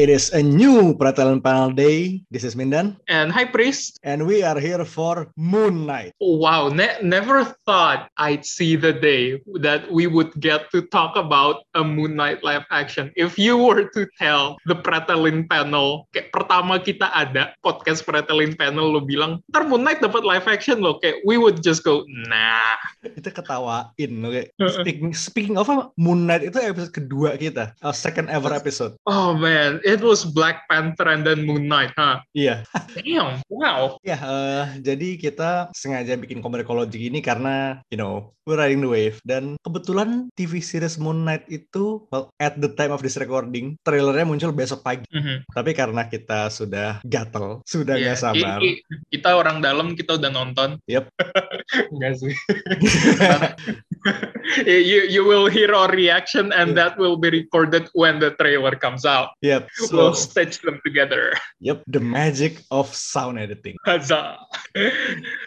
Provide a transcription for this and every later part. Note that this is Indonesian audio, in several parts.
It is a new Pratelan Panel Day. This is Mindan. And hi, Priest. And we are here for Moon Knight. Wow, ne- never thought I'd see the day that we would get to talk about a Moon Knight live action. If you were to tell the Pratelin Panel, kayak pertama kita ada podcast Pratelin Panel, lo bilang, ntar Moon Knight dapat live action lo, kayak we would just go, nah. Itu ketawain. Kayak. Speaking, speaking of Moon Knight itu episode kedua kita. Our second ever episode. Oh man, it was Black Panther and then Moon Knight, huh? Iya. Damn, wow. Ya, uh, jadi kita sengaja bikin komikologi ini karena, you know, we're riding the wave. Dan kebetulan TV series Moon Knight itu, well, at the time of this recording, trailernya muncul besok pagi. Mhm. Tapi karena kita sudah gatel, sudah Iya, nggak sabar. i- i- kita orang dalam, kita udah nonton. Yep. Enggak sih. you you will hear our reaction and Yeah. that will be recorded when the trailer comes out. yep. So, stitch them together. yep. The magic of sound editing. Huzzah.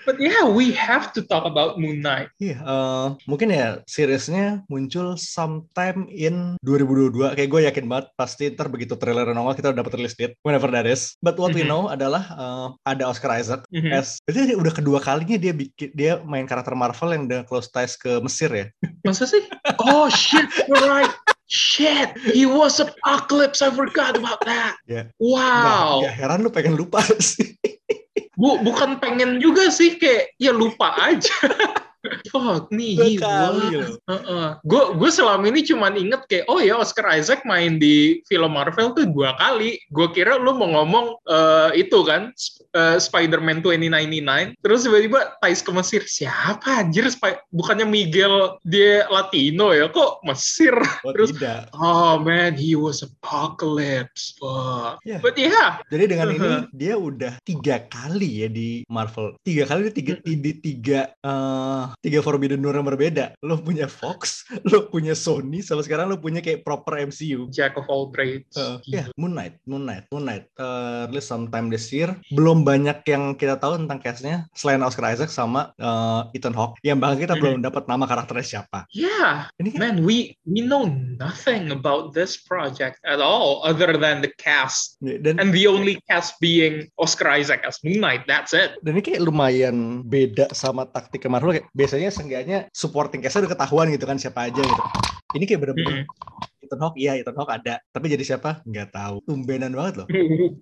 but yeah, we have to talk about Moon Knight. Iya, eh, mungkin ya seriesnya muncul sometime in 2022. Kayak gue yakin banget pasti ntar begitu trailer nongol kita udah dapat release date whenever that is. But what we Mhm. know adalah eh, ada Oscar Isaac Mhm. as berarti udah kedua kalinya dia bikin dia main karakter Marvel yang udah close ties ke Mesir ya. Masa sih? Oh shit, you're right. Shit, he was Apocalypse. I forgot about that. Ya. Wow. Nggak- nggak heran lu pengen lupa sih. Bu, bukan pengen juga sih kayak ya lupa aja. Fuck me, he was. Gue gue selama ini cuma inget kayak oh ya Oscar Isaac main di film Marvel tuh dua kali. Gue kira lu mau ngomong eh, itu kan Sp- eh, Spider-Man 2099. Terus tiba-tiba ties ke Mesir. Siapa anjir? Spi- Bukannya Miguel dia Latino ya? Kok Mesir? Oh, Terus- tidak. Oh man, he was Apocalypse. Fuck. Yeah. But yeah, Jadi dengan ini Uh-huh. dia udah tiga kali ya di Marvel. Tiga kali di tiga di, di tiga eh, tiga Forbidden Door yang berbeda. Lo punya Fox, lo punya Sony, sama sekarang lo punya kayak proper MCU. Jack of all trades. Uh, ya, Moon Knight, Moon Knight, Moon Knight. Uh, release sometime this year. Belum banyak yang kita tahu tentang castnya selain Oscar Isaac sama uh, Ethan Hawke. Yang bahkan kita Mhm. belum dapat nama karakternya siapa. Yeah, Ini kan Man, we we know nothing about this project at all other than the cast. dan And the only cast being Oscar Isaac as Moon Knight. That's it. dan ini kayak lumayan beda sama taktik Marvel kayak biasanya seenggaknya supporting castnya udah ketahuan gitu kan siapa aja gitu. Ini kayak bener-bener Ethan Hawke, iya Ethan Hawke ada. Tapi jadi siapa? Nggak tahu. Tumbenan banget loh.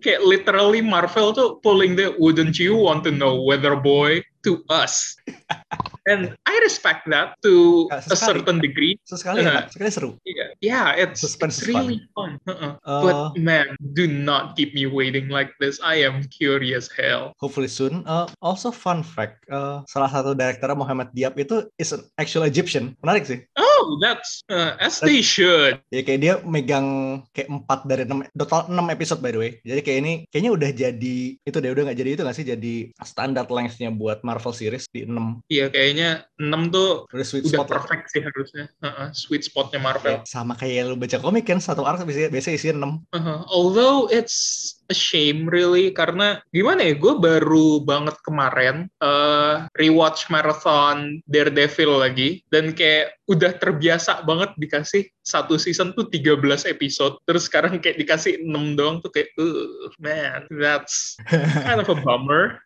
Kayak literally Marvel tuh pulling the wouldn't you want to know whether boy to us. And I respect that to Ya, a sesekali. certain degree. Sesekali Uh-huh. enak, sekali seru. Yeah, yeah it's, Suspense it's is fun. really fun. Uh-uh. Uh, but man, do not keep me waiting like this. I am curious hell. hopefully soon. Uh, also fun fact, uh, salah satu direkturnya Muhammad Diab itu is an actual Egyptian. Menarik sih. Oh, that's uh, as they should. Ya kayak dia megang kayak empat dari enam total enam episode by the way. Jadi kayak ini kayaknya udah jadi itu deh udah nggak jadi itu nggak sih jadi standar lengthnya buat Marvel series di enam Iya kayaknya 6 tuh udah sweet udah spot lah. perfect sih harusnya. Uh-uh, sweet spotnya Marvel. Ya, sama kayak lu baca komik kan satu arc biasanya biasa isi enam. Uh-huh. Although it's a shame really karena gimana ya gue baru banget kemarin uh, rewatch marathon Daredevil lagi dan kayak udah terbiasa banget dikasih satu season tuh 13 episode terus sekarang kayak dikasih 6 doang tuh kayak uh, man that's kind of a bummer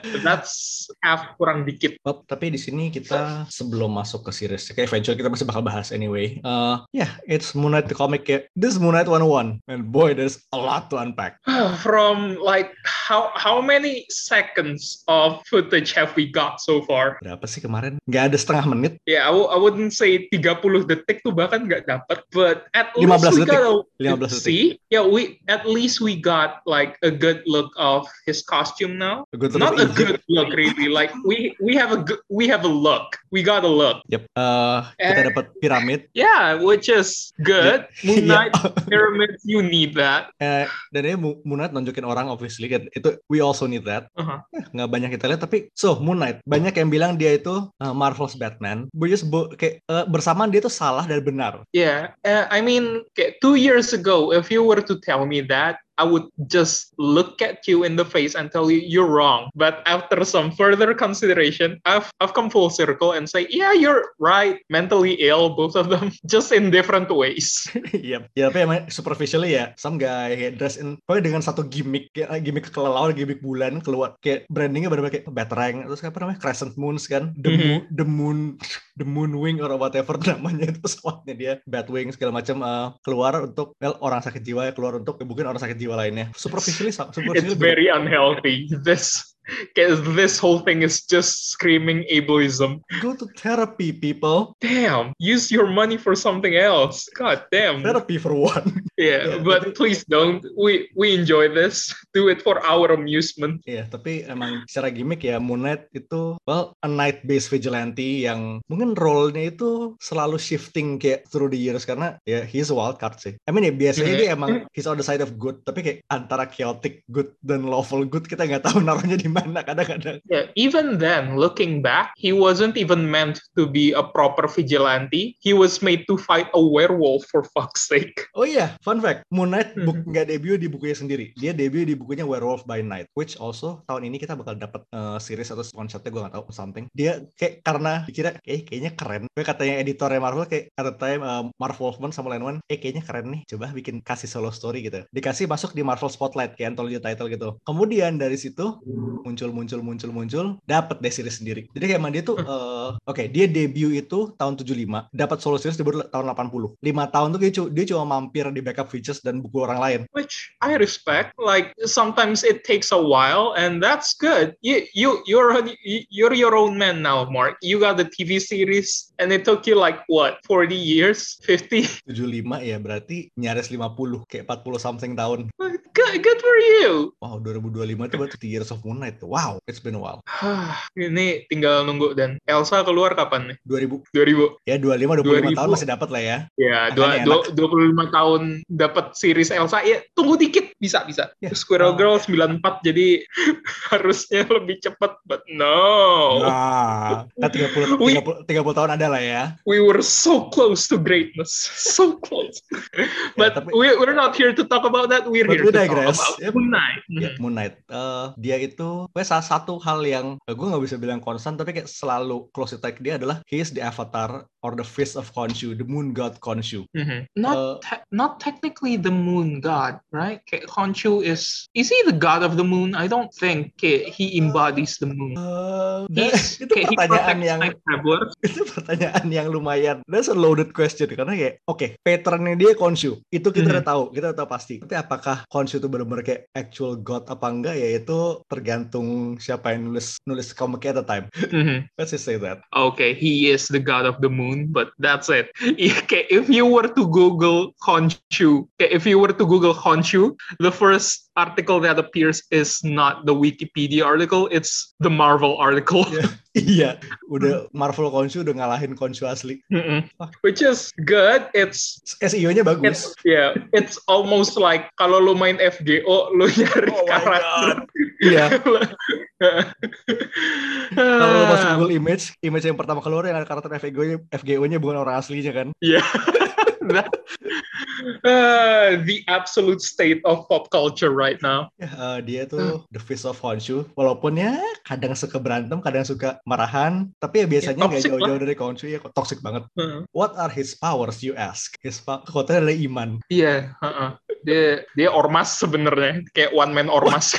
But that's half kurang dikit Oh, tapi di sini kita sebelum masuk ke series, kayak eventually kita masih bakal bahas anyway. Uh, yeah, it's Moon Knight the comic. ya. This is Moon Knight 101. And boy, there's a lot to unpack. From like how how many seconds of footage have we got so far Berapa sih kemarin? Nggak ada setengah menit. Yeah, I wouldn't say 30 detik tuh bahkan nggak dapat, but at 15 least we detik. got a 15 detik. see. Yeah, we at least we got like a good look of his costume now. A Not a Egypt. good look really. Like we we have a good we have a look. We got a look. Yep. Uh, kita Eh. dapat piramid. Yeah, which is good. Moon. Knight pyramids, you need that. Eh, dan ini Moon Moon Knight nunjukin orang obviously kan itu we also need that. Uh-huh. Eh, nggak banyak kita lihat tapi so Moon Knight banyak yang bilang dia itu uh, Marvel's Batman. Which is bo- kayak uh, bersamaan dia tuh salah dan benar. Yeah, uh, I mean, kayak two years ago, if you were to tell me that, I would just look at you in the face and tell you you're wrong. But after some further consideration, I've I've come full circle and say, yeah, you're right. Mentally ill, both of them, just in different ways. Iya, ya tapi emang superficially ya some guy dress in pokoknya dengan satu gimmick kayak eh, gimmick kelelawar, gimmick bulan keluar kayak brandingnya benar-benar kayak batarang terus apa namanya crescent moons kan the Mhm. moon the moon the moon wing or whatever namanya itu pesawatnya dia Batwing segala macam eh, keluar untuk well, orang sakit jiwa ya keluar untuk mungkin orang sakit jiwa lainnya superficially superficially It's very unhealthy. This kayak this whole thing is just screaming ableism. go to therapy people Damn, use your money for something else. God damn. therapy for one Yeah, Yeah, but tapi- please don't. We we enjoy this. Do it for our amusement. Iya, tapi emang secara gimmick ya Moon Knight itu well a night based vigilante yang mungkin role-nya itu selalu shifting kayak through the years karena ya he's a wild card sih. I mean ya biasanya Mhm. dia emang he's on the side of good, tapi kayak antara chaotic good dan lawful good kita nggak tahu naruhnya di mana kadang-kadang. Yeah, even then, looking back, he wasn't even meant to be a proper vigilante. He was made to fight a werewolf for fuck's sake. Oh iya, fun fact, Moon Knight Mhm. nggak debut di bukunya sendiri. Dia debut di bukunya Werewolf by Night, which also tahun ini kita bakal dapat uh, series atau one shotnya gue nggak tahu something. Dia kayak karena dikira kayak kayaknya keren. Kayak katanya editornya Marvel kayak at the time uh, Marv Wolfman sama Len eh kayaknya keren nih. Coba bikin kasih solo story gitu. Dikasih masuk di Marvel Spotlight kayak anthology title gitu. Kemudian dari situ muncul muncul muncul muncul dapat deh series sendiri. Jadi kayak dia tuh uh, oke dia debut itu tahun 75, dapat solo series di tahun 80. 5 tahun tuh dia, dia cuma mampir di backup features dan buku orang lain. Which I respect. Like sometimes it takes a while, and that's good. You you you're you're your own man now, Mark. You got the TV series, and it took you like what 40 years, 50. 75 ya berarti nyaris 50 kayak 40 something tahun. Good, good for you. Wow, 2025 itu berarti Years of Moon Knight. Wow, it's been a while. Ini tinggal nunggu dan Elsa keluar kapan nih? 2000 2000. ya 25 25 2000. tahun masih dapat lah ya. Ya, dua, dua, 25 tahun dapat series Elsa. Ya, tunggu dikit. Bisa, bisa. Ya. Squirrel Ah. Girl 94, jadi harusnya lebih cepat. But no. Nah, kan 30, We- 30, 30 tahun ada lah ya. We were so close to greatness. So close. But tapi- we, we're not here to talk about that. We're here to digress. talk about. Moon Knight. Ya, Moon Knight. Eh, dia itu, gue salah satu hal yang gue nggak bisa bilang konstan, tapi kayak selalu close attack dia adalah he is the avatar or the face of Khonshu, the moon god Khonshu. Mhm. Not Uh, te- not technically the moon god, right? Kayak Khonshu is is he the god of the moon? I don't think kayak he embodies the moon. Eh, He's, itu kayak he pertanyaan protects yang itu pertanyaan yang lumayan that's a loaded question karena kayak oke patternnya dia Khonshu itu kita Mhm. udah tahu kita udah tahu pasti tapi apakah Khonshu itu benar-benar kayak actual god apa enggak ya itu tergantung siapa yang nulis nulis komiknya at the time Mhm. let's just say that Okay, he is the god of the moon, but that's it. Okay, if you were to Google Khonshu, okay, if you were to Google Khonshu, the first article that appears is not the Wikipedia article, it's the Marvel article. Yeah. iya udah Marvel Khonshu udah ngalahin Khonshu asli Mhm. Which is good. It's SEO-nya bagus it's yeah, it's almost like kalau lu main FGO, lu nyari Oh karakter. iya kalau lo masuk Google Image image yang pertama keluar yang ada karakter FGO-nya FGO-nya bukan orang aslinya kan Yeah. That- uh, the absolute state of pop culture right now. Eh, dia tuh the face of Khonshu. Walaupun ya kadang suka berantem, kadang suka marahan. Tapi ya biasanya nggak toxic jauh-jauh dari Khonshu ya. Toxic banget. Uh, What are his powers you ask? His kekuatannya adalah iman. Iya, uh-uh. Dia dia ormas sebenarnya, kayak one man ormas.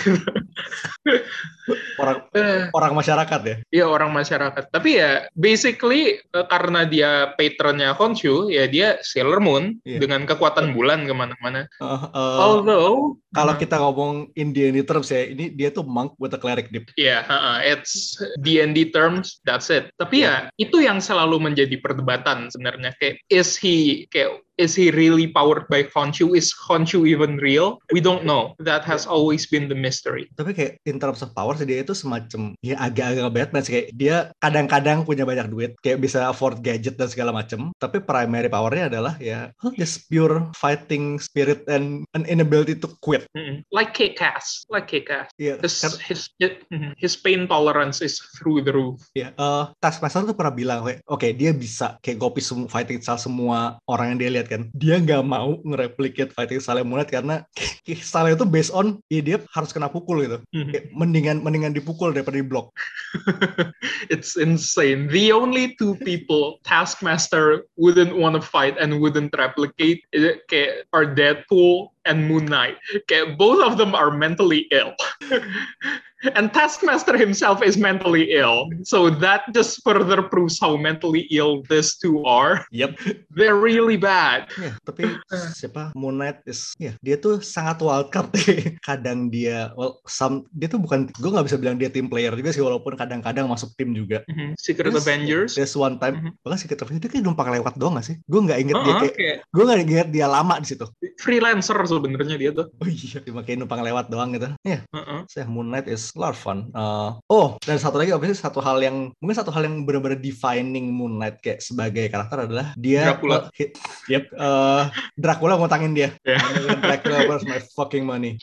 Orang Eh, orang masyarakat ya. Iya orang masyarakat. Tapi ya basically eh, karena dia patronnya Khonshu, ya dia Sailor Moon Iya. dengan kekuatan bulan ke mana-mana. Eh, eh, Although kalau uh, kita ngomong Indian terms ya, ini dia tuh monk with a cleric dip. Ya, uh-uh, it's D&D terms, that's it. Tapi ya itu yang selalu menjadi perdebatan sebenarnya. Kayak is he kayak is he really powered by Khonshu? Is Khonshu even real? We don't know. That has always been the mystery. Tapi kayak in terms of power dia itu semacam ya agak-agak Batman sih kayak dia kadang-kadang punya banyak duit, kayak bisa afford gadget dan segala macam. Tapi primary powernya adalah ya oh, just pure fighting spirit and an inability to quit. Mm-mm. Like K-Cass, like. Iya, His, kan- his, mhm. his pain tolerance is through the roof. Ya, eh Taskmaster tuh pernah bilang, kayak, oke dia bisa kayak copy semua fighting style semua orang yang dia lihat kan. Dia nggak mau nge-replicate fighting style Moon Knight karena style itu based on ya dia harus kena pukul gitu. Mhm. Kayak mendingan mendingan dipukul daripada di blok. it's insane. The only two people Taskmaster wouldn't want to fight and wouldn't replicate kayak are Deadpool and Moon Knight. Okay, both of them are mentally ill. and Taskmaster himself is mentally ill. So that just further proves how mentally ill these two are. Yep. They're really bad. Ya, tapi siapa Moon Knight is ya dia tuh sangat wildcard kadang dia well some dia tuh bukan gue nggak bisa bilang dia team player juga sih walaupun kadang-kadang masuk tim juga Mhm. Secret Terus, Avengers. there's one time Mhm. bahkan Secret Avengers dia kayak numpang lewat doang gak sih gue nggak inget dia Oh, kayak oke. gue nggak inget dia lama di situ Freelancer sebenarnya dia tuh. oh iya cuma kayak numpang lewat doang gitu ya Uh-uh. saya Moon Knight is fun Uh, oh dan satu lagi obviously satu hal yang mungkin satu hal yang benar-benar defining Moon Knight kayak sebagai karakter adalah dia Dracula. he- yep uh, Dracula ngutangin dia Yeah. Dracula where's my fucking money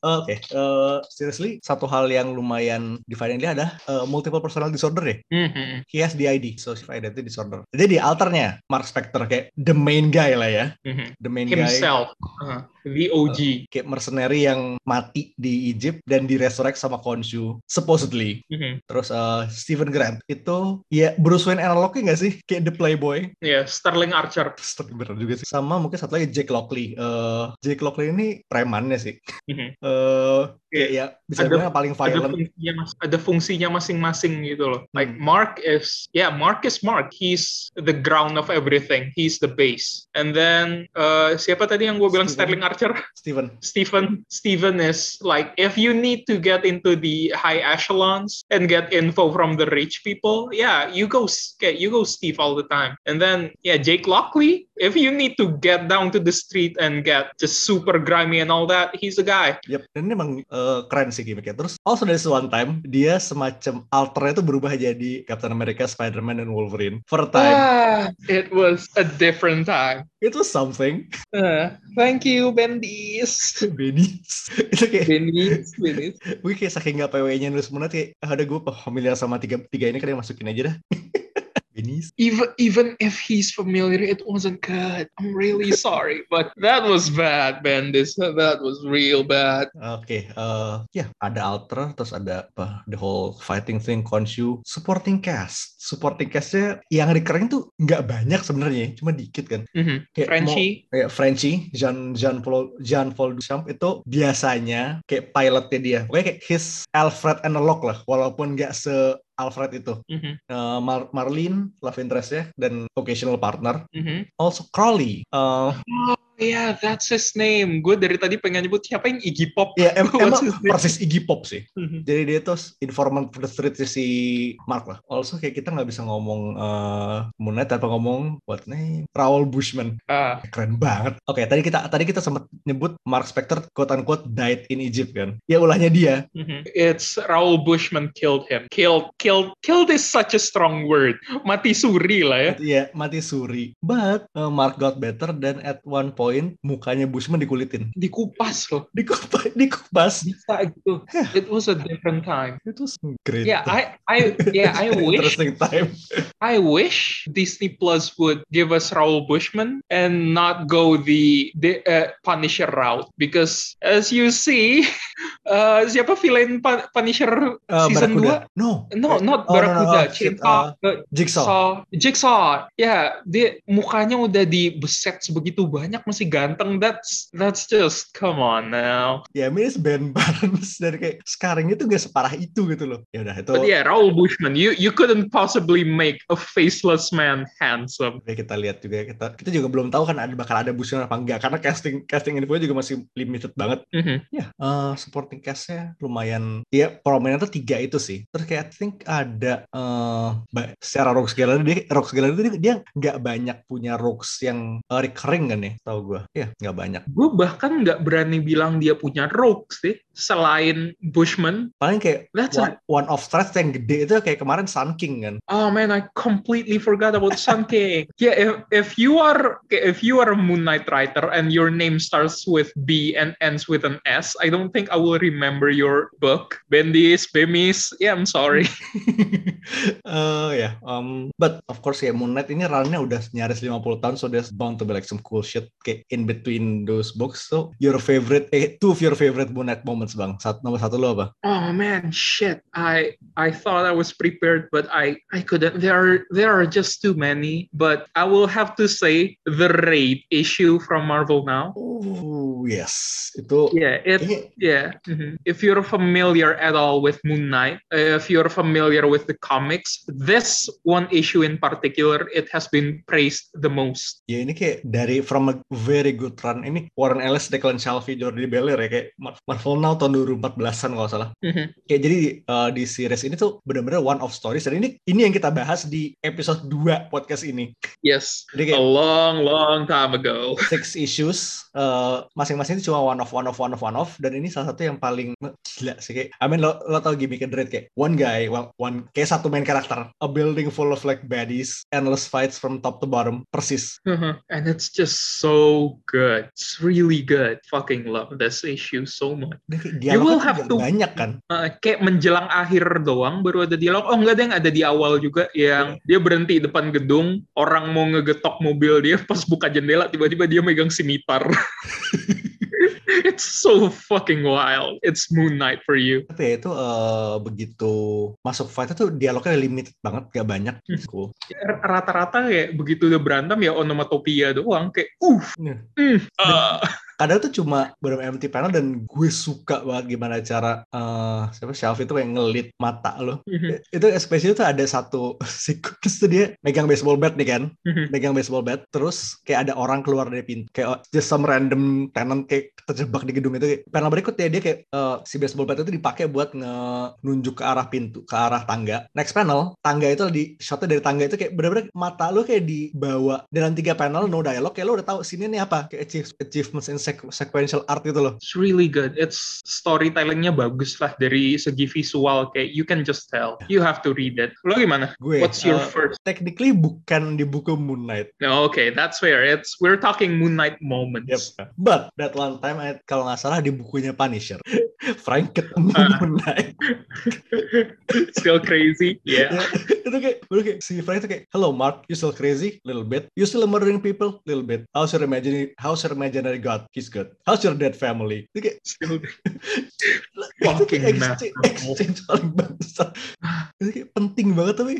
oke uh, seriously satu hal yang lumayan defining dia ada uh, multiple personal disorder ya Mhm. he has DID social identity disorder jadi di alternya Mark Spector kayak the main guy lah ya Mhm. the main guy Himself. Uh, the OG. kayak mercenary yang mati di Egypt dan diresurrect sama Khonshu supposedly Mhm. terus uh, Stephen Grant itu ya Bruce Wayne analognya nggak sih kayak the playboy Yeah, Sterling Archer. bener juga sih sama mungkin satu lagi Jake Lockley Eh, Jake Lockley ini premannya sih Mhm. Eh kayak ya bisa Ada- bilang paling ada violent fungsinya mas- ada fungsinya masing-masing gitu loh. Like Hmm. Mark is yeah, Mark is Mark. He's the ground of everything. He's the base. And then uh, siapa tadi yang gue bilang Steven. Sterling Archer? Steven Stephen Stephen is like if you need to get into the high echelons and get info from the rich people, yeah, you go okay, you go Steve all the time. And then yeah, Jake Lockley, if you need to get down to the street and get just super grimy and all that, he's the guy. Yep, dan ini emang eh, keren sih gimmicknya. Terus also dari one time dia semacam alternya itu berubah jadi Captain America, Spider-Man, dan Wolverine. For a time, Ah, it was a different time. It was something. Uh, thank you, Bendis. Benis. itu kayak Bendis, Bendis. gue kayak saking gak PW-nya nulis Knight kayak ah, ada gue familiar sama tiga tiga ini kan yang masukin aja dah. Benis. Even even if he's familiar, it wasn't good. I'm really sorry, but that was bad, Bendis. That was real bad. Oke, eh ya ada alter terus ada apa the whole fighting thing Khonshu supporting cast. Supporting castnya yang recurring tuh nggak banyak sebenarnya, cuma dikit kan. Mhm. Kayak Frenchie. mau- ya Frenchie, Jean Jean Paul Jean Paul Duchamp itu biasanya kayak pilotnya dia. Pokoknya kayak his Alfred analog lah, walaupun nggak se Alfred itu. Mhm. Eh, Mar- Marlene, love interest-nya, dan occasional partner. Mhm. Also Crowley. Oh yeah, that's his name. Gue dari tadi pengen nyebut siapa yang Iggy Pop. ya em- What's emang persis Iggy Pop sih. Mhm. Jadi dia tuh informant for the street si Mark lah. Also kayak kita nggak bisa ngomong eh Moon Knight tanpa ngomong what name Raoul Bushman. Ah, Keren banget. Oke, tadi kita tadi kita sempat nyebut Mark Spector quote unquote died in Egypt kan. Ya ulahnya dia. mhm. It's Raoul Bushman killed him. Killed, killed, killed is such a strong word. Mati suri lah ya. Iya, mati suri. But eh, Mark got better dan at one point mukanya Bushman dikulitin. Dikupas loh. Dikupas, dikupas. Bisa gitu. It was a different time. Itu great. Yeah, I, I, yeah, I wish Interesting time. I wish Disney Plus would give us Raoul Bushman and not go the, the uh, Punisher route because as you see, uh, siapa villain Punisher Eh, season Barracuda. 2? No. No, not Oh, no, no, Barracuda, oh, Chainsaw, uh, Jigsaw. Saw- Jigsaw. Ya, dia mukanya udah dibeset sebegitu banyak masih ganteng. That's that's just come on now. Ya Miss Ben Barnes. Dari kayak sekarang itu gak separah itu gitu loh. Ya udah itu but yeah Raul Bushman you you couldn't possibly make a faceless man handsome. Ya kita lihat juga kita kita juga belum tahu kan ada bakal ada Bushman apa enggak. Karena casting casting info juga masih limited banget. Mhm. ya eh, supporting castnya lumayan ya prominent tuh tiga itu sih. Terus kayak I think ada eh ba- secara Rogues Gallery dia Rogues Gallery dia dia nggak banyak punya Rogues yang eh, recurring kan ya tahu gue ya nggak banyak. Gue bahkan nggak berani bilang dia punya rogue sih selain Bushman paling kayak That's one, one of threats yang gede itu kayak kemarin Sun King kan Oh man, I completely forgot about Sun King. yeah, if if you are if you are a Moon Knight writer and your name starts with B and ends with an S, I don't think I will remember your book. Bendis, Bemis. Yeah, I'm sorry. Eh ya, um, but of course ya Moon Knight ini runnya udah nyaris 50 tahun, so there's bound to be like some cool shit kayak in between those books. So your favorite, eh, two of your favorite Moon Knight moments bang. Nomor satu lo apa? Oh man, shit. I I thought I was prepared, but I I couldn't. There are there are just too many. But I will have to say the raid issue from Marvel now. Oh yes, itu. Yeah, it Yeah. mhm. If you're familiar at all with Moon Knight, uh, if you're familiar with the comics, this one issue in particular, it has been praised the most. ya ini kayak dari from a very good run ini Warren Ellis, Declan Shalvey, Jordi Beller ya kayak Mar- Marvel Now tahun 2014an kalau salah. Mhm. Kayak jadi uh, di series ini tuh benar-benar one of stories dan ini ini yang kita bahas di episode 2 podcast ini. Yes, Jadi a kayak long, long time ago. six issues uh, masing-masing itu cuma one of one of one of one of dan ini salah satu yang paling gila sih kayak I mean lo lo tau gimmick Dread kayak one guy well, one kayak satu main karakter a building full of like baddies endless fights from top to bottom persis Uh-huh. and it's just so good. It's really good. Fucking love this issue so much. Dan kayak You will have to- banyak kan Uh, kayak menjelang akhir doang baru ada dialog. Oh enggak deh, ada di awal juga yang dia berhenti depan gedung, orang mau ngegetok mobil dia pas buka jendela tiba-tiba dia megang simitar. It's so fucking wild. It's Moon Knight for you. tapi ya itu uh, begitu masuk fight itu dialognya limited banget gak banyak Hmm. cool Rata-rata kayak begitu udah berantem ya onomatopia doang kayak uh, Iya. mm, ah. Kadang tuh cuma empty panel dan gue suka banget gimana cara uh, siapa Shelf itu kayak ngelit mata lo. Mhm, itu especially tuh ada satu sequence tuh dia megang baseball bat nih kan. Mhm. megang baseball bat terus kayak ada orang keluar dari pintu kayak just some random tenant kayak terjebak di gedung itu. Kayak, panel berikutnya dia kayak eh, si baseball bat itu dipakai buat nge- nunjuk ke arah pintu ke arah tangga. Next panel tangga itu di shotnya dari tangga itu kayak bener-bener mata lu kayak dibawa. Dalam tiga panel no dialog kayak lu udah tahu sini nih apa kayak achieve- achievements in sequ- sequential art gitu loh It's really good. It's storytellingnya bagus lah dari segi visual kayak you can just tell. You have to read it. Lo gimana? gue What's your eh, first? technically bukan di buku Moon Knight No, okay, that's fair. It's we're talking Moon Knight Yep. moments. But that one time I- kalau nggak salah di bukunya Punisher, Frank ketemu Ah. Moon Knight. Still crazy. Yeah. Itu kayak, baru kayak si Frank itu kayak, hello Mark, you still crazy? Little bit. You still murdering people? Little bit. How's your imaginary, how's your imaginary god? He's good. How's your dead family? Itu kayak, Still itu Fucking kayak exchange, paling bangsat. Itu kayak penting banget tapi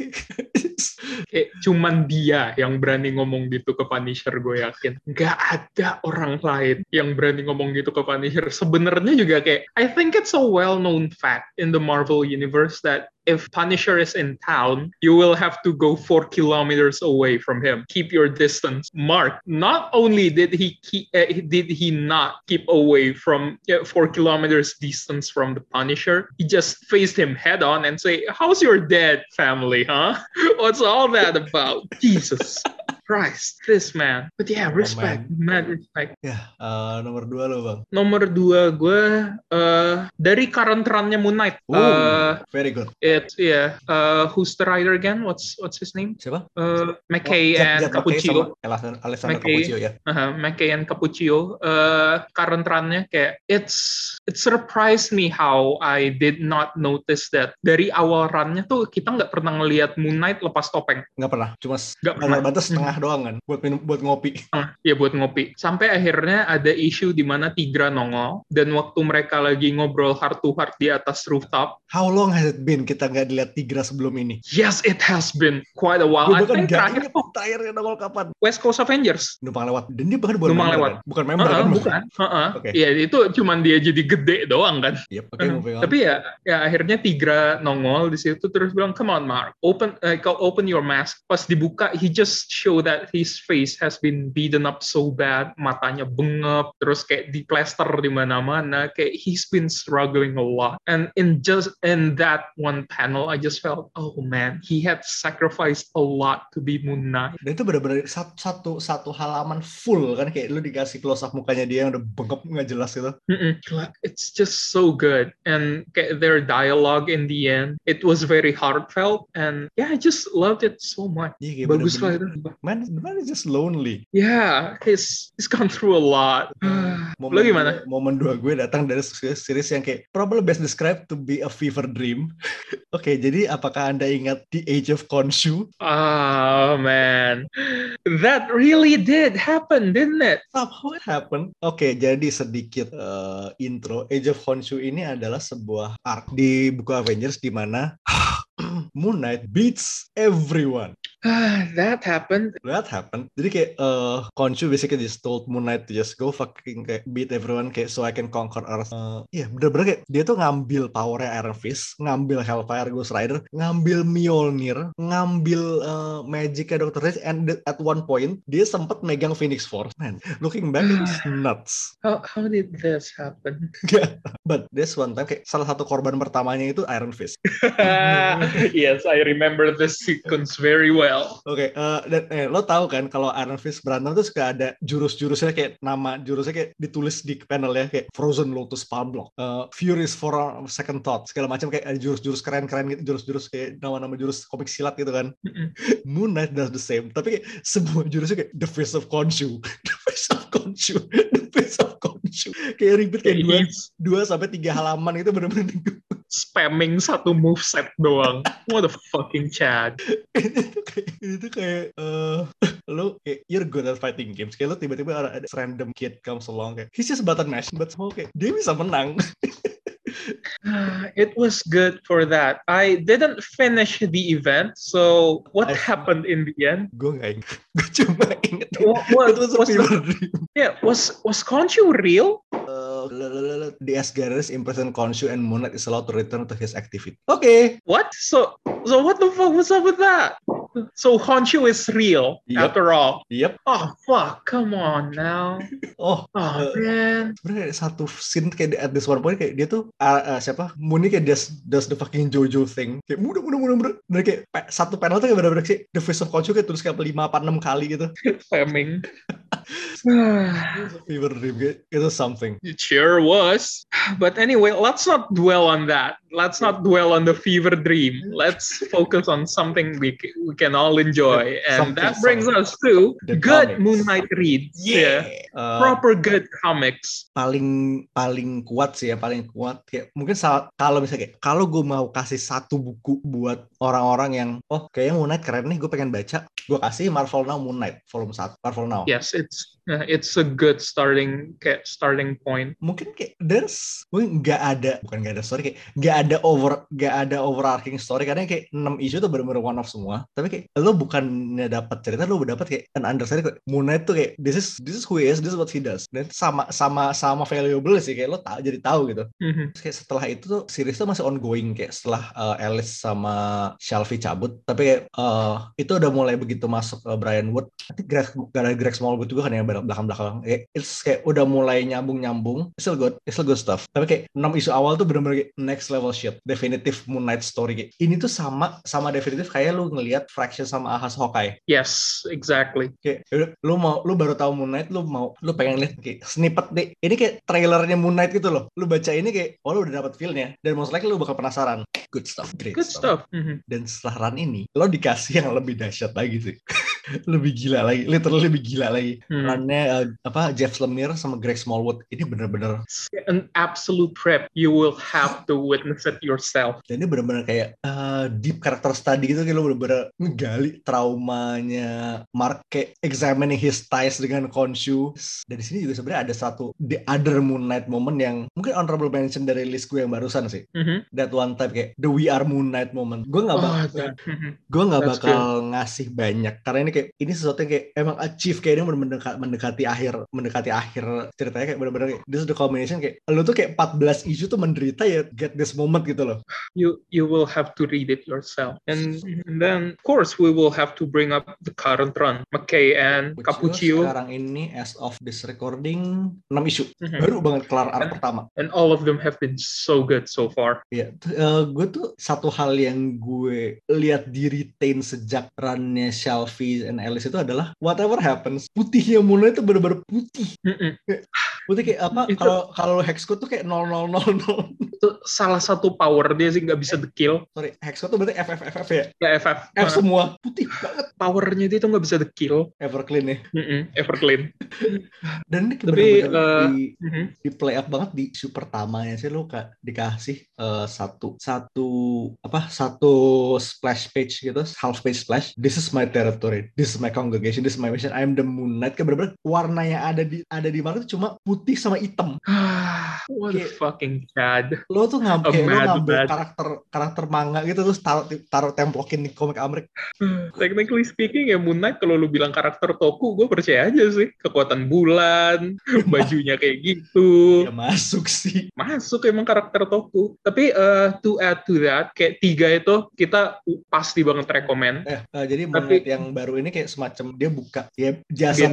kayak cuman dia yang berani ngomong gitu ke Punisher gue yakin. Nggak ada orang lain yang berani ngomong gitu ke Punisher. Sebenarnya juga kayak I think it's a well-known fact in the Marvel universe that if Punisher is in town, you will have to go four kilometers away from him. Keep your distance. Mark, not only did he keep, uh, did he not keep away from uh, four kilometers distance from the Punisher, he just faced him head on and say, "How's your dead family, huh? What's all that about?" Jesus Christ, this man. But yeah, Oh, respect, mad respect. ya eh, nomor dua lo bang. Nomor dua gue uh, dari current run-nya Moon Knight. Ooh, Uh, very good. It's yeah. Uh, who's the writer again? What's what's his name? Siapa? Uh, McKay Oh, and Cappuccio. sama Alessandro McKay. Cappuccio ya. Uh, McKay and Cappuccio. Uh, current run-nya kayak it's it surprised me how I did not notice that dari awal run-nya tuh kita nggak pernah ngelihat Moon Knight lepas topeng. Nggak pernah, cuma Nggak pernah. batas setengah tengah doang kan buat minum buat ngopi. Ah, ya buat ngopi. Sampai akhirnya ada isu di mana Tigra nongol dan waktu mereka lagi ngobrol heart to heart di atas rooftop. How long has it been kita nggak dilihat Tigra sebelum ini? Yes, it has been quite a while. Gue bahkan terakhir inget terakhirnya nongol kapan. West Coast Avengers. Numpang lewat. Dan dia bahkan bukan Numpang member lewat. kan? Bukan member Heeh, kan? bukan. Heeh. Oke. Iya, itu cuman dia jadi gede doang kan. Yep, moving on. Tapi ya, ya akhirnya Tigra nongol di situ terus bilang, "Come on, Mark, open, uh, open your mask." Pas dibuka, he just show that his face has been beaten up so bad, matanya bengep, terus kayak diplaster di mana-mana, kayak he's been struggling a lot. And in just in that one panel, I just felt, oh man, he had sacrificed a lot to be Moon Knight. Dan itu benar-benar satu, satu halaman full kan kayak lu dikasih close up mukanya dia yang udah bengkap nggak jelas gitu. Mm-mm. It's just so good, and get their dialogue in the end, it was very heartfelt, and yeah, I just loved it so much. Iya kayak Bagus lah bener-bener- itu. Man, the man is just lonely. Yeah, he's he's gone through a lot. Lo gimana? momen dua gue datang dari series yang kayak probably best described to be a fever dream. Oke, jadi apakah anda ingat The Age of Khonshu? Oh man, that really did happen, didn't it? Somehow it happened. Oke, jadi sedikit eh, intro. Age of Khonshu ini adalah sebuah arc di buku Avengers di mana Moon Knight beats everyone. Ah, that happened. That happened. Jadi kayak eh Khonshu basically just told Moon Knight to just go fucking kayak beat everyone kayak so I can conquer Earth. Eh, Iya bener-bener kayak dia tuh ngambil powernya Iron Fist, ngambil Hellfire Ghost Rider, ngambil Mjolnir, ngambil eh, magicnya Doctor Strange, and at one point dia sempat megang Phoenix Force. Man, looking back it's nuts. How how did this happen? But this one time kayak salah satu korban pertamanya itu Iron Fist. yes, I remember this sequence very well. Oke, eh, dan eh, lo tahu kan kalau Iron Fist berantem tuh suka ada jurus-jurusnya kayak nama jurusnya kayak ditulis di panel ya kayak Frozen Lotus Palm Block, eh, Furies for Second Thought, segala macam kayak ada jurus-jurus keren-keren gitu, jurus-jurus kayak nama-nama jurus komik silat gitu kan. Mm-mm. Moon Knight does the same, tapi kayak semua jurusnya kayak The Face of Khonshu, The Face of Khonshu, The Face of Khonshu, kayak ribet kayak dua, dua sampai tiga halaman itu bener-bener spamming satu move set doang. What a fucking Chad. itu kayak kayak eh lo kayak you're good at fighting games kayak lo tiba-tiba ada, ada random kid comes along kayak he's just button mash but somehow kayak dia bisa menang it was good for that. I didn't finish the event, so what I happened in the end? gue nggak inget gue cuma inget What, what, it was a was the- fever dream yeah, was was Khonshu real? Uh, the Asgard's imprisoned Khonshu and Moon Knight is allowed to return to his activity oke What? So so what the fuck was up with that? So Khonshu is real Yep. after all. yep Oh fuck! Come on now. oh Oh Uh, man. sebenarnya satu scene kayak di- at this one point kayak dia tuh uh, uh, siapa Moon kayak does, does the fucking Jojo thing kayak mudah mudah mudah mudah dan kayak pe- satu panel tuh kayak bener-bener sih The Face of Khonshu kayak tulis kayak lima apa enam kali gitu Spamming. fever dream kayak itu something It sure was. But anyway, let's not dwell on that. Let's not dwell on the fever dream. Let's focus on something we, we can all enjoy. And Something, that brings something. us to The good comics. Moon Knight reads. Yeah. Uh, Proper good comics. paling paling kuat sih ya paling kuat kayak mungkin kalau misalnya kayak kalau gue mau kasih satu buku buat orang-orang yang oh kayaknya Moon Knight keren nih gue pengen baca gue kasih Marvel Now Moon Knight volume 1 Marvel Now. Yes, it's it's a good starting ca- starting point. mungkin kayak there's mungkin nggak ada bukan nggak ada story kayak nggak ada over nggak ada overarching story karena kayak 6 isu tuh bener-bener one off semua. Tapi kayak lo bukannya dapat cerita lo dapat kayak an understanding kayak Moon Knight tuh kayak this is this is who he is this is what he does. Dan sama sama sama valuable sih kayak lo tahu jadi tahu gitu. Mhm. Terus kayak setelah itu tuh series tuh masih ongoing kayak setelah uh, Alice sama Shelby cabut. Tapi kayak uh, itu udah mulai begitu masuk uh, Brian Wood. Nanti Greg gara Greg Smallwood juga kan yang belakang belakang kayak it's kayak udah mulai nyambung nyambung still good it's still good stuff. Tapi kayak 6 isu awal tuh bener-bener next level shit. Definitive Moon Knight story kayak ini tuh sama sama definitif kayak lu ngelihat Fraction sama Ahas Hawkeye. Yes, exactly. kayak yaudah, lu mau lu baru tahu Moon Knight lu mau lu pengen lihat kayak snippet deh. Ini kayak trailernya Moon Knight gitu loh. Lu baca ini kayak oh lu udah dapat feelnya. Dan most likely lu bakal penasaran. Good stuff great Good stuff. Mhm. dan setelah run ini lo dikasih yang lebih dahsyat lagi sih lebih gila lagi, literally lebih gila lagi. Hmm. Runnya uh, apa Jeff Lemire sama Greg Smallwood ini bener-bener An absolute trip. You will have to witness it yourself. dan ini bener-bener kayak uh, deep character study gitu kayak lo bener-bener ngegali traumanya Mark kayak examining his ties dengan Khonshu dan di sini juga sebenarnya ada satu the other Moon Knight moment yang mungkin honorable mention dari list gue yang barusan sih Mhm. that one time kayak the We Are Moon Knight moment gue nggak Oh, bakal mhm. gue nggak bakal ngasih banyak karena ini kayak ini sesuatu yang kayak emang achieve kayak ini mendekati, mendekati akhir mendekati akhir ceritanya kayak bener-bener kayak this is the combination kayak lu tuh kayak 14 isu tuh menderita ya get this moment gitu loh you you will have to read it yourself. And, and then, of course, we will have to bring up the current run. McKay and Which Capuccio, sekarang ini as of this recording 6 isu Mhm. baru banget kelar arc pertama and all of them have been so good so far. ya gue tuh satu hal yang gue lihat di retain sejak runnya Shelby and Alice itu adalah whatever happens putihnya Knight itu bener-bener putih Mhm. Putih kayak apa Itu- kalau kalau Hexcode tuh kayak 0000 Itu salah satu power dia sih nggak bisa the-kill. sorry Hexcode tuh berarti FFFF ya Ya, FF. F Uh, semua putih banget powernya dia tuh nggak bisa the-kill. Everclean ya Mhm, Everclean. dan ini Tapi, eh, di, Mhm. di play up banget di isu pertamanya sih lo kak dikasih eh, satu satu apa satu splash page gitu half page splash this is my territory this is my congregation this is my mission I'm the moon knight kayak bener-bener warna yang ada di ada di mana tuh cuma putih sama hitam. What a Kayak- fucking chad. lo tuh ngambil lo ngambil bad. karakter karakter manga gitu terus taruh taruh templokin di komik Amerika Technically speaking ya Moon Knight kalau lu bilang karakter Toku gue percaya aja sih. Kekuatan bulan bajunya kayak gitu. Ya masuk sih. Masuk emang karakter Toku. Tapi eh, to add to that kayak tiga itu kita pasti banget rekomend. Eh, eh, jadi Tapi- Moonlight yang baru ini kayak semacam dia buka ya jasa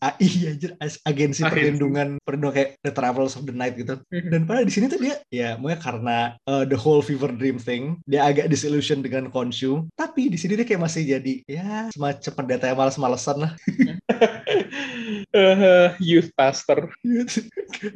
ah, iya anjir, as- agensi. Agensi. Perlindungan perlindungan kayak The Travels of the Night gitu. Mhm. Dan pada di sini tuh dia ya mungkin karena uh, the whole fever dream thing dia agak disillusion dengan Khonshu, tapi di sini dia kayak masih jadi ya semacam pendeta yang malas-malesan lah. Eh, youth pastor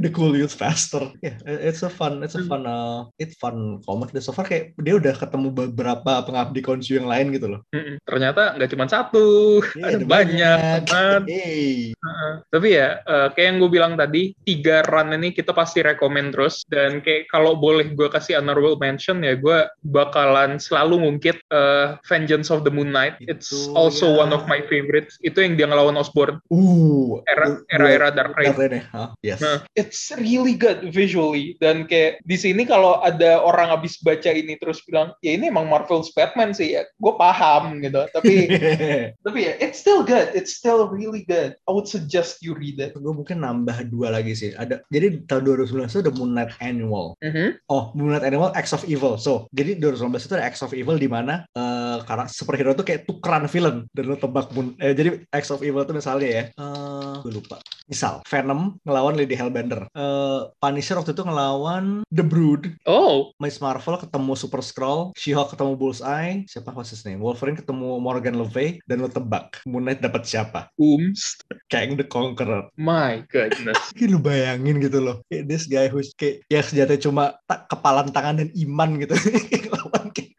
the cool youth pastor. Yeah, it's a fun, it's a fun, uh, it's fun comic. So far kayak dia udah ketemu beberapa pengabdi Khonshu yang lain gitu loh. Ternyata nggak cuma satu Iya, ada banyak teman Hey. Heeh. tapi ya eh, kayak yang gue bilang tadi tiga run ini kita pasti rekomend terus. Dan kayak kalau boleh gue kasih honorable mention ya gue bakalan selalu ngungkit eh, Vengeance of the Moon Knight. It's Itu also ya. one of my favorites. Itu yang dia ngelawan Osborn Uh, era du- era era Dark Reign? Hah? Yes. Nah, it's really good visually. Dan kayak di sini kalau ada orang habis baca ini terus bilang ya ini emang Marvel's Batman sih ya. Gue paham gitu. Tapi tapi ya it's still good. It's still really good. I would suggest you read it. Gue mungkin nambah dua lagi sih. Ada jadi tahun 2019 itu ada Moon Knight Annual. Mhm. Oh, Moon Knight Annual Acts of Evil. So, jadi 2019 itu ada Acts of Evil di mana eh karena superhero itu kayak tukeran villain dan lo tebak Moon. Eh, jadi Acts of Evil itu misalnya ya, eh gue lupa. Misal Venom ngelawan Lady Hellbender. Eh Punisher waktu itu ngelawan The Brood. oh Miss Marvel ketemu Super Skrull, She-Hulk ketemu Bullseye, siapa what's his name? Wolverine ketemu Morgan Le Fay dan lo tebak Moon Knight dapat siapa? Ooms Kang the Conqueror. my goodness Kayak lu bayangin gitu loh. Kayak this guy who's kayak ya senjatanya cuma kepalan tangan dan iman gitu. Lawan King.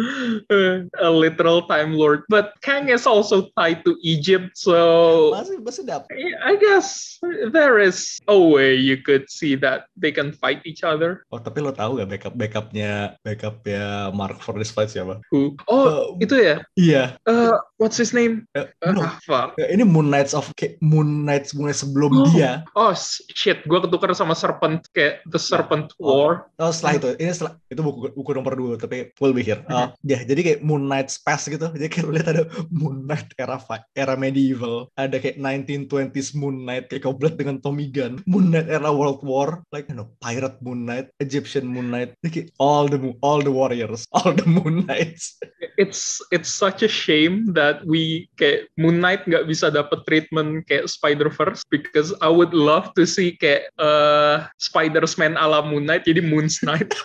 a literal time lord but Kang is also tied to Egypt so. I guess there is a way you could see that they can fight each other Oh tapi lo tahu gak backup backupnya backupnya Mark for this fight siapa? who oh Eh, itu ya Iya. uh, what's his name Eh, Uh, no. ah, fuck. Eh, Ini Moon Knights of Moon Knights mulai sebelum Oh. dia. Oh shit, gue ketukar sama Serpent kayak The Serpent Oh. War. Oh setelah itu, ini setelah itu buku buku nomor dua tapi we'll be here. Oh, ya jadi kayak Moon Knight's past gitu. Jadi kayak lu lihat ada Moon Knight era era medieval, ada kayak 1920s Moon Knight kayak komplit dengan Tommy Gun, Moon Knight era World War, like you know, pirate Moon Knight, Egyptian Moon Knight, Jadi kayak all the all the warriors, all the Moon Knights. It's it's such a shame that we kayak Moon Knight nggak bisa dapet treatment kayak Spider Verse because I would love to see kayak uh, Spider-Man ala Moon Knight jadi Moon Knight.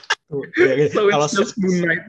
Ya, kayak so kalau.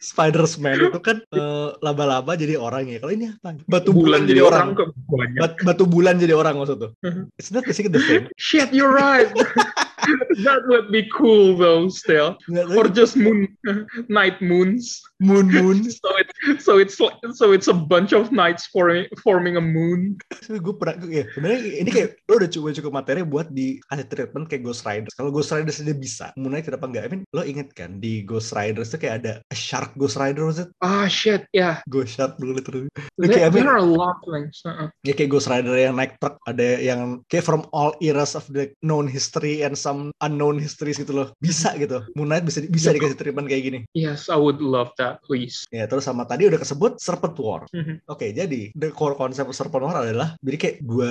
Spider-Man itu kan eh, laba-laba jadi orang ya. Kalau ini apa? Batu Bulan bulan, jadi orang. banyak. Bat- batu bulan jadi orang maksud tuh. It's not the same. Shit, you're right. that would be cool though still. Or just moon night moons. moon moon. So it so it's like so it's a bunch of nights forming forming a moon. gue pernah ya sebenarnya ini kayak lo udah cukup cukup materi buat dikasih treatment kayak Ghost Rider. Kalau Ghost Rider dia bisa, Moon Knight kenapa enggak? I mean, lo inget kan di Ghost Rider itu kayak ada a shark Ghost Rider was it? Ah shit, yeah. Ghost Shark dulu terus. There, Kayak I mean, there are a lot of things. Uh-uh. ya kayak Ghost Rider yang naik truk ada yang kayak from all eras of the known history and some unknown histories gitu loh bisa gitu Moon Knight bisa bisa Ya. dikasih treatment kayak gini Yes, I would love that, please. ya terus sama tadi udah kesebut Serpent War Mhm. oke jadi the core konsep Serpent War adalah jadi kayak dua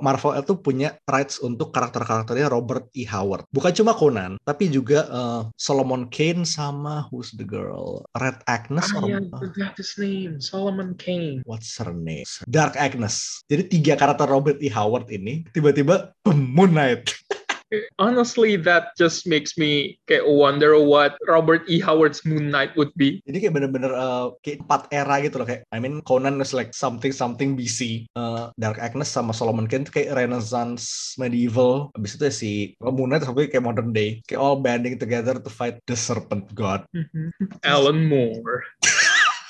Marvel itu punya rights untuk karakter-karakternya Robert E. Howard bukan cuma Conan tapi juga eh, Solomon Kane sama who's the girl Red Agnes or yeah, his name. Solomon Kane. What's her name? Dark Agnes. Jadi tiga karakter Robert E. Howard ini tiba-tiba Moon Knight. Honestly, that just makes me get wonder what Robert E. Howard's Moon Knight would be. Jadi kayak bener-bener uh, kayak empat era gitu loh kayak I mean Conan is like something something BC. Uh, Dark Agnes sama Solomon Kane tuh kayak Renaissance medieval. Abis itu ya si Moon Knight sampai kayak modern day. Kayak all banding together to fight the Serpent God. Alan Moore.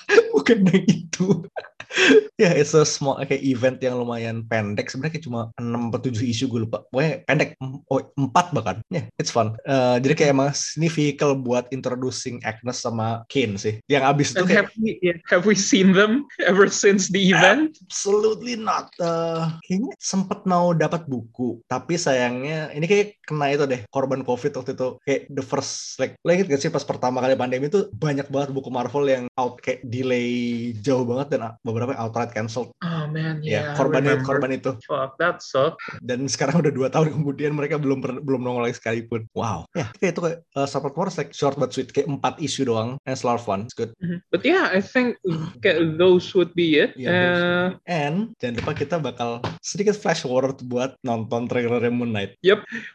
Bukan yang itu. ya, it's a small kayak event yang lumayan pendek. Sebenarnya kayak cuma 6 atau 7 isu gue lupa. Pokoknya pendek. Oh, 4 bahkan. Ya, yeah, it's fun. Eh, jadi kayak emang ini vehicle buat introducing Agnes sama Kane sih. Yang abis itu kayak have we yeah, have we seen them ever since the event? absolutely not. Eh, kayaknya sempet mau dapat buku. Tapi sayangnya ini kayak kena itu deh. Korban COVID waktu itu. Kayak the first, like, lo inget gak sih pas pertama kali pandemi itu banyak banget buku Marvel yang out kayak delay jauh banget dan beberapa outright cancelled. Oh man, Ya, yeah. I korban itu, korban itu. Fuck, that sucked. dan sekarang udah dua tahun kemudian mereka belum belum nongol lagi sekalipun wow ya kayak itu kayak uh, Support Wars like short but sweet kayak empat isu doang and it's a lot of fun it's good Mhm. But yeah, I think those would be it. Yeah, Uh, and jangan lupa kita bakal sedikit flash forward buat nonton trailer Moon Knight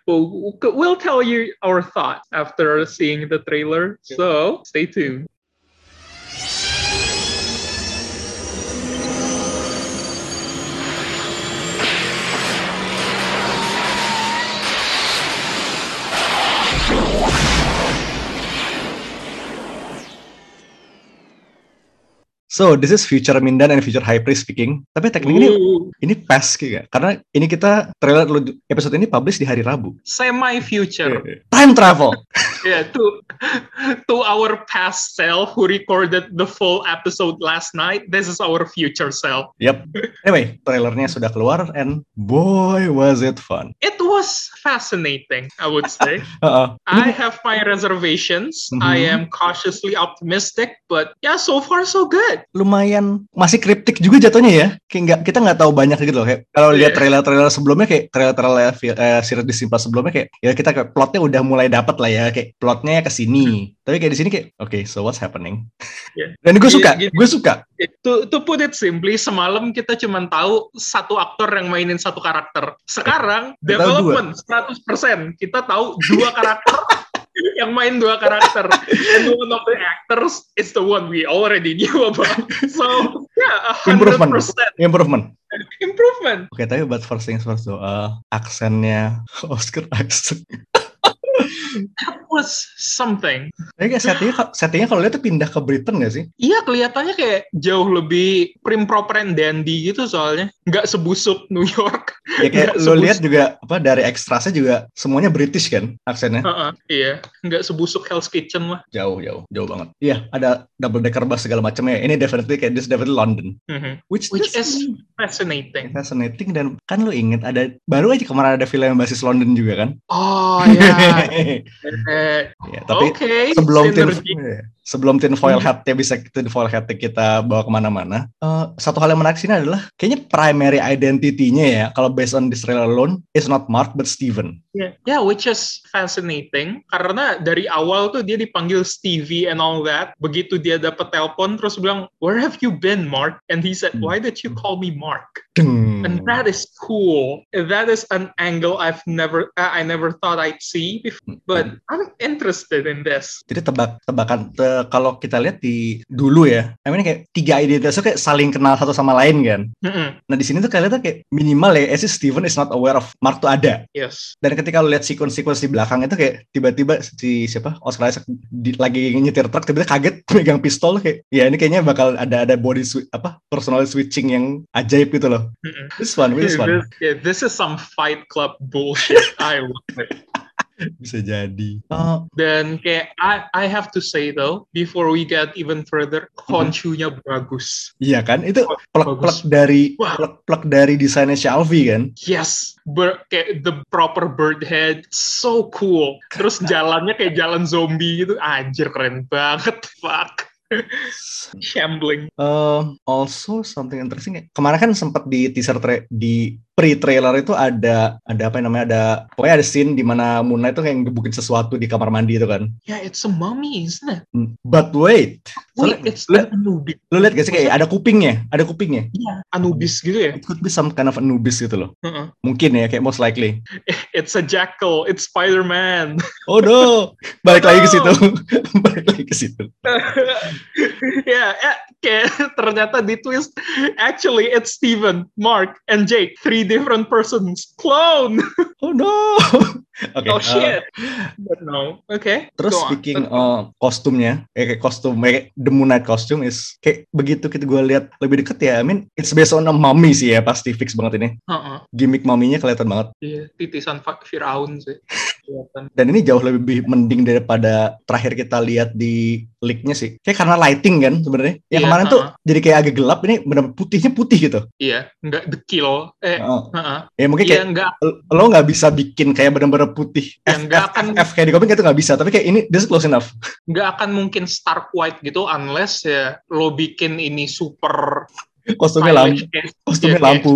well, we'll tell you our thoughts after seeing the trailer. Okay. So stay tuned. So this is future Mindan and future High Priest speaking. Tapi teknik ini Ooh, ini pas kayak karena ini kita trailer episode ini publish di hari Rabu. Semi-future. time travel Yeah, to to our past self who recorded the full episode last night. This is our future self. yep anyway trailernya sudah keluar and boy was it fun It was fascinating, I would say. Uh-uh. I have my reservations. I Mhm. am cautiously optimistic, but yeah, so far so good. lumayan masih kriptik juga jatuhnya ya. Kayak nggak kita nggak tahu banyak gitu loh. Kayak kalau lihat Iya. trailer-trailer sebelumnya kayak trailer-trailer uh, series Plus sebelumnya kayak ya kita kayak plotnya udah mulai dapat lah ya. Kayak plotnya ke sini. Tapi kayak di sini kayak oke, so what's happening? Iya. Dan gue Iya, suka, gitu. gue suka. To, to put it simply, semalam kita cuma tahu satu aktor yang mainin satu karakter. Sekarang Kita development 100%. Kita tahu dua karakter yang main dua karakter. And one of the actors is the one we already knew about. So, yeah, 100% Improvement. Improvement. improvement. Oke, tapi but first things first tuh, uh, aksennya Oscar Isaac. Was something. Tapi kayak settingnya, settingnya kalau lihat tuh pindah ke Britain gak sih? Iya kelihatannya kayak jauh lebih prim proper and dandy gitu soalnya nggak sebusuk New York. Ya kayak lo lihat juga apa dari ekstrasnya juga semuanya British kan aksennya. Heeh, iya nggak sebusuk Hell's Kitchen lah. Jauh, jauh, jauh banget. Iya, ada double decker bus segala macamnya. Ini definitely kayak this definitely London. Mhm. Which, Which this is fascinating. fascinating dan kan lu inget ada baru aja kemarin ada film yang basis London juga kan? Oh ya. Eh, ya, tapi Oke. sebelum iya, sebelum tin foil Hmm. hat ya bisa tin foil hat kita bawa ke mana-mana. eh, satu hal yang menarik sini adalah kayaknya primary identity-nya ya kalau based on this trailer alone is not Mark but Steven. Yeah. yeah, which is fascinating karena dari awal tuh dia dipanggil Stevie and all that. Begitu dia dapat telepon terus bilang, "Where have you been, Mark?" And he said, Hmm. "Why did you call me Mark?" Deng. And that is cool. That is an angle I've never uh, I never thought I'd see before. But I'm interested in this. Jadi tebak tebakan te, uh, kalau kita lihat di dulu ya, I mean kayak tiga identitas tuh kayak saling kenal satu sama lain kan. Mm-mm. Nah di sini tuh kalian tuh kayak minimal ya, if Steven is not aware of Mark tuh ada. Yes. Dan ketika lo lihat sequence-sequence di belakang itu kayak tiba-tiba si siapa Oscar Isaac di- lagi nyetir truk tiba-tiba kaget megang pistol kayak ya ini kayaknya bakal ada ada body swi- apa personal switching yang ajaib gitu loh. Mm-mm. This fun, this fun. This, yeah, this is some Fight Club bullshit. I love it. Bisa jadi. Oh, Dan kayak I, I have to say though, before we get even further, Honshu-nya bagus. iya kan? Itu plek-plek dari Wah. plek-plek dari desainnya Shelby kan? Yes, ber, kayak the proper bird head, so cool. Terus jalannya kayak jalan zombie gitu, anjir keren banget, fuck. Shambling. Um, also something interesting ya. Kemarin kan sempat di teaser tra- di pre-trailer itu ada ada apa yang namanya ada pokoknya ada scene di mana Moon Knight tuh kayak ngebukin sesuatu di kamar mandi itu kan. Yeah, it's a mummy, isn't it? Hmm, But wait, Wait, Soalnya- it's the Anubis. lu lihat gak sih kayak ada kupingnya, ada kupingnya. Yeah. Anubis gitu ya? It could be some kind of Anubis gitu loh. Uh-uh. Mungkin ya kayak most likely. It's a jackal, it's Spider-Man. Oh no, balik lagi ke situ. balik lagi ke situ. yeah, yeah, kayak ternyata di twist, actually it's Steven, Mark, and Jake, three different persons. Clone! Oh no. Oke. oh uh, shit. But no. Okay. Terus speaking uh, kostumnya, eh, kayak kostum, kayak The Moon Knight costume is kayak begitu kita gue lihat lebih deket ya. I mean, it's based on a mummy sih ya, pasti fix banget ini. Uh-uh. Gimmick maminya kelihatan banget. Iya, titisan Firaun sih. Dan ini jauh lebih mending daripada terakhir kita lihat di leak-nya sih. Kayak karena lighting kan sebenarnya. Yang Iya, kemarin tuh uh-uh. jadi kayak agak gelap, ini benar putihnya putih gitu. Iya, nggak the kill. Eh, Uh, uh-uh. ya mungkin Iya, kayak nggak lo nggak bisa bikin kayak bener-bener putih Ya, F, nggak F, akan- F, F kayak di komik itu nggak bisa tapi kayak ini this is close enough nggak akan mungkin stark white gitu unless ya lo bikin ini super kostumnya lampu. kostumnya ya, kayak lampu.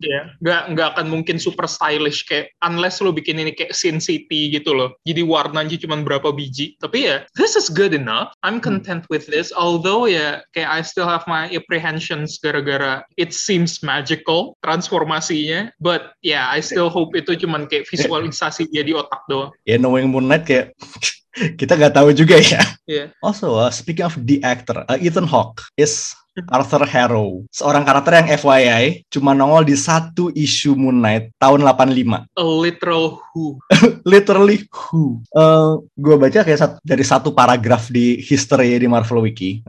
ya nggak nggak akan mungkin super stylish kayak unless lo bikin ini kayak Sin City gitu loh. Jadi warnanya cuma berapa biji. Tapi ya this is good enough. I'm content with this. Although ya kayak I still have my apprehensions gara-gara it seems magical transformasinya. But yeah I still hope itu cuma kayak visualisasi dia di otak doang. Ya knowing Moon Knight kayak kita nggak tahu juga ya. Iya. also uh, speaking of the actor uh, Ethan Hawke is Arthur Harrow. Seorang karakter yang FYI cuma nongol di satu isu Moon Knight tahun 85 a literal who? Literally who? Uh, gue baca kayak sat- dari satu paragraf di history di Marvel Wiki.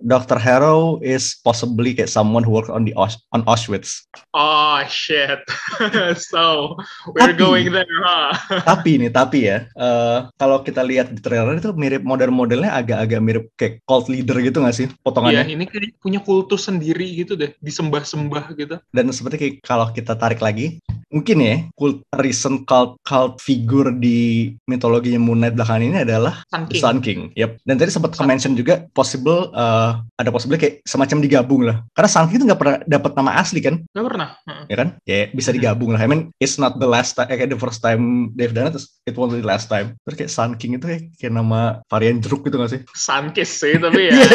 Dr. Harrow is possibly kayak someone who worked on the Aus- on Auschwitz. Oh shit. so we're Tapi- going there, huh? tapi nih tapi ya eh, kalau kita lihat di trailer itu mirip model-modelnya agak-agak mirip kayak cult leader gitu nggak sih Iya, potongannya ini kayak punya kultus sendiri gitu deh, disembah-sembah gitu. dan seperti kayak kalau kita tarik lagi mungkin ya cult recent cult cult figure di mitologinya Moon Knight belakangan ini adalah Sun King. Sun King. Yep. Dan tadi sempat Sun mention juga possible eh, ada possible kayak semacam digabung lah. Karena Sun King itu nggak pernah dapat nama asli kan, Gak pernah. Ya kan? Ya bisa Hmm. digabung lah. I mean it's not the last time, eh, the first time they've done it, it won't be the last time. Terus kayak Sun King itu kayak, kayak nama varian jeruk gitu gak sih? Sunkiss sih, tapi ya.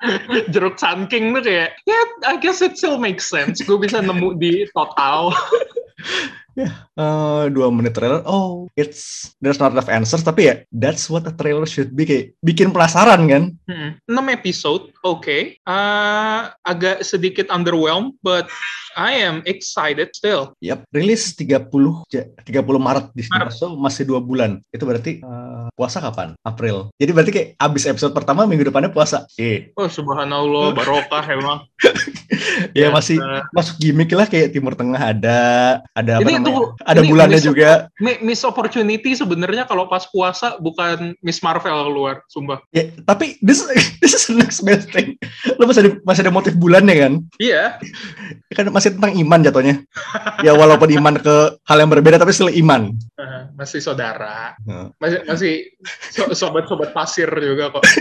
Jeruk Sun King tuh kayak, ya yeah, I guess it still makes sense. Gue bisa nemu di total. Eh, dua menit trailer. Oh, it's there's not enough answers. Tapi ya, that's what a trailer should be. Kayak bikin penasaran kan? Hmm. 6 episode, oke. Uh, agak sedikit underwhelmed, but I am excited still. Yap, rilis 30 Ja- 30 Maret di sini. Maret. So masih dua bulan. Itu berarti eh, puasa kapan? April. Jadi berarti kayak abis episode pertama minggu depannya puasa. Iya. Oh subhanallah, barokah emang. Ya Ya, masih eh. masuk gimmick lah kayak Timur Tengah ada ada apa Ini namanya? Tunggu, ada ini bulannya miss- juga. Mi- Miss opportunity sebenarnya kalau pas puasa bukan Miss Marvel keluar, sumpah. Ya, tapi this this is the next best thing. Lo masih ada, masih ada motif bulannya kan? Iya, Kan masih tentang iman jatuhnya. ya walaupun iman ke hal yang berbeda tapi still iman. eh, masih saudara, Nah. masih masih so- sobat-sobat pasir juga kok.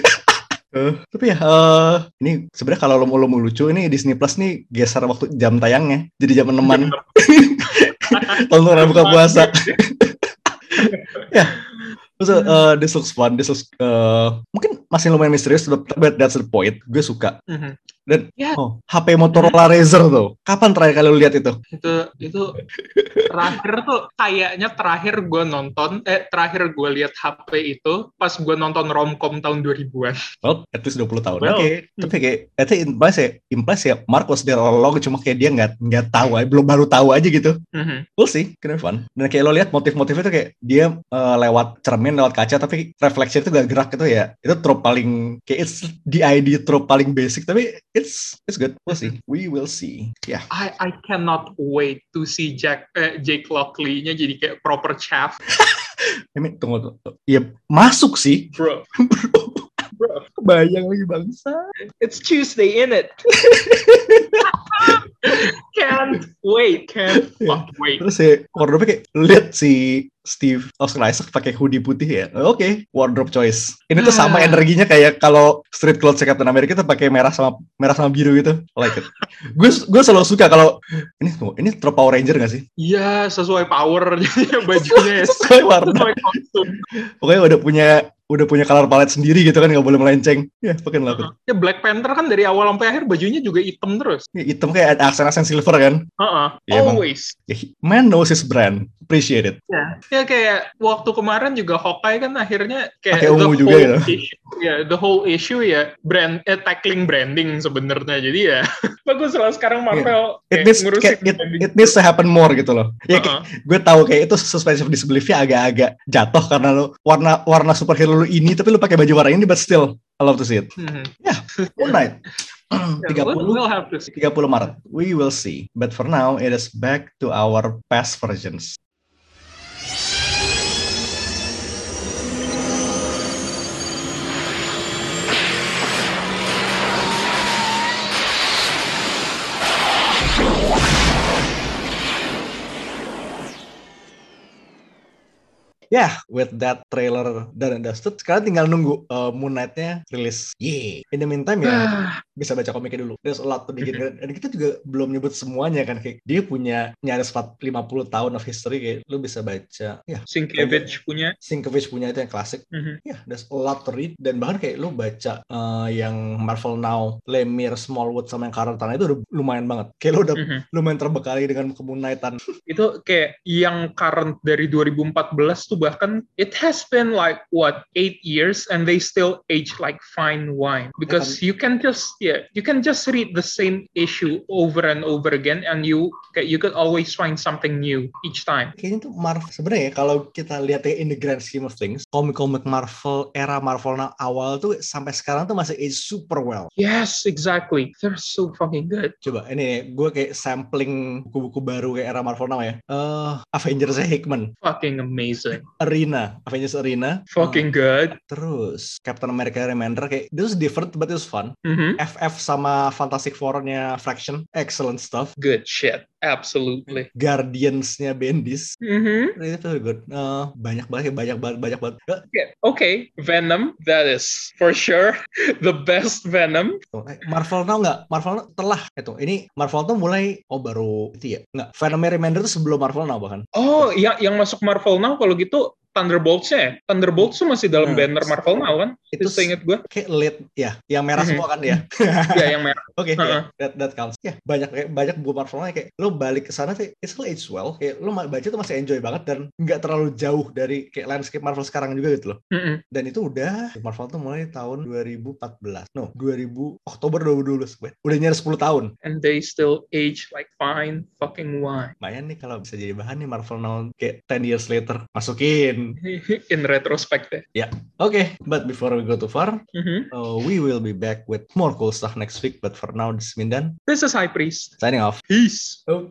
Eh, tapi ya eh, ini sebenarnya kalau lo mau lo mau lucu ini Disney Plus nih geser waktu jam tayangnya jadi jam enaman tontonan buka puasa. Ya. Terus eh, this looks fun this looks eh, mungkin masih lumayan misterius tapi that's the point. Gue suka. Mhm. Dan Ya. oh, HP Motorola Razr tuh. Kapan terakhir kali lu lihat itu? itu itu terakhir tuh kayaknya terakhir gue nonton eh terakhir gue lihat HP itu pas gue nonton romcom tahun 2000-an. Well, at least 20 tahun. Well. Oke, tapi kayak itu implies ya, implies ya Mark was there all along cuma kayak dia nggak nggak tahu aja, belum baru tahu aja gitu. Mhm. We'll see, kena fun. Dan kayak lo lihat motif-motifnya tuh kayak dia eh, lewat cermin, lewat kaca, tapi refleksi itu gak gerak gitu ya. Itu trope paling kayak it's the ID trope paling basic, tapi it's it's good. We'll see. We will see. Ya. I I cannot wait to see Jack eh, Jake Lockley-nya jadi kayak proper chaff, Ini tunggu tunggu. Ya masuk sih. bro. Bro, Kebayang lagi bangsa. it's Tuesday in it. can't wait, can't fuck wait. Terus ya wardrobe kayak lihat si Steve Oscar Isaac pakai hoodie putih ya. Oke, wardrobe choice. Ini tuh sama Ah. energinya kayak kalau street clothes Captain America tuh pakai merah sama merah sama biru gitu. I like it. Gue gue selalu suka kalau ini ini trop Power Ranger gak sih? Iya, sesuai power bajunya ya. Sesuai warna. Sesuai. Pokoknya udah punya udah punya color palette sendiri gitu kan nggak boleh melenceng. Ya, love it. Ya Black Panther kan dari awal sampai akhir bajunya juga hitam terus. Ya, Hitam kayak ada aksen-aksen silver kan. Heeh. Iya, emang. Always. Ya, man knows his brand. Appreciate it. Ya. ya kayak waktu kemarin juga Hawkeye kan akhirnya kayak Pakai ungu juga whole gitu. issue, ya the whole issue ya brand eh, tackling branding sebenarnya. Jadi ya bagus lah sekarang Marvel It kayak needs, ngurusin kayak- it, branding. it needs to happen more gitu loh. Ya, Heeh. gue tahu kayak itu suspension disbeliefnya agak-agak jatuh karena lu warna warna superhero lu ini tapi lu pakai baju warna ini but still I love to see it. Mhm. Moon Knight. Ya, 30 we'll, we'll have to see. 30 Maret. We will see. But for now it is back to our past versions. Ya, with that trailer and dusted, sekarang tinggal nunggu uh, Moon Knight-nya rilis. Yeay. In the meantime ya, Ah, bisa baca komiknya dulu. There's a lot to dig in. Dan kita juga belum nyebut semuanya kan. Kayak dia punya nyaris 4 50 tahun of history kayak lu bisa baca. Ya, Sienkiewicz punya. Sienkiewicz punya itu yang klasik. Mhm. Ya, there's a lot to read. Dan bahkan kayak lu baca uh, yang Marvel Now, Lemire, Smallwood, sama yang Karl Tanah itu udah lumayan banget. Kayak lu udah Mhm. lumayan terbekali dengan kemunaitan. itu kayak yang current dari 2014 tuh bahkan it has been like what eight years and they still age like fine wine. Because you can just yeah you can just read the same issue over and over again and you you could always find something new each time. Kayaknya tuh Marvel sebenarnya ya, kalau kita lihat ya in the grand scheme of things, komik-komik Marvel era Marvel awal tuh sampai sekarang tuh masih age super well. yes exactly. They're so fucking good. Coba ini gue kayak sampling buku-buku baru kayak era Marvel Now ya. Eh Avengers Hickman, fucking amazing Arena, Avengers Arena. fucking good Eh, terus Captain America Remainder kayak this is different but it's fun. Mhm. FF sama Fantastic Four-nya Fraction, excellent stuff. good shit absolutely Guardians-nya Bendis, Mhm. itu very good. Eh, banyak banget, banyak banget, banyak banget. Eh, Yeah, okay, Venom, that is for sure the best Venom. Tuh, eh, Marvel Now nggak? Marvel Now telah itu. Ini Marvel Now mulai oh baru itu ya. Nggak. Venom Remainder itu sebelum Marvel Now bahkan. Oh, yang yang masuk Marvel Now kalau gitu Thunderbolts-nya ya? Thunderbolts tuh masih dalam Hmm. banner Marvel Now kan? Itu seinget gue. kayak lead ya, yang merah Mhm. semua kan ya. ya yang merah. Oke, Heeh. ya, that, that counts. Ya, banyak kayak banyak buku Marvel Now kayak lo balik ke sana sih, it's still age well. Kayak lo baca tuh masih enjoy banget dan nggak terlalu jauh dari kayak landscape Marvel sekarang juga gitu loh. Mm-mm. Dan itu udah Marvel tuh mulai tahun 2014. No, 2000 Oktober 2012. Wait, Udah nyaris 10 tahun. And they still age like fine fucking wine. Lumayan nih kalau bisa jadi bahan nih Marvel Now kayak 10 years later. Masukin. In retrospect yeah Okay, but before we go too far, Mhm. uh, we will be back with more cool stuff next week. But for now, this is Mindan This is High Priest. signing off. Peace. Oh.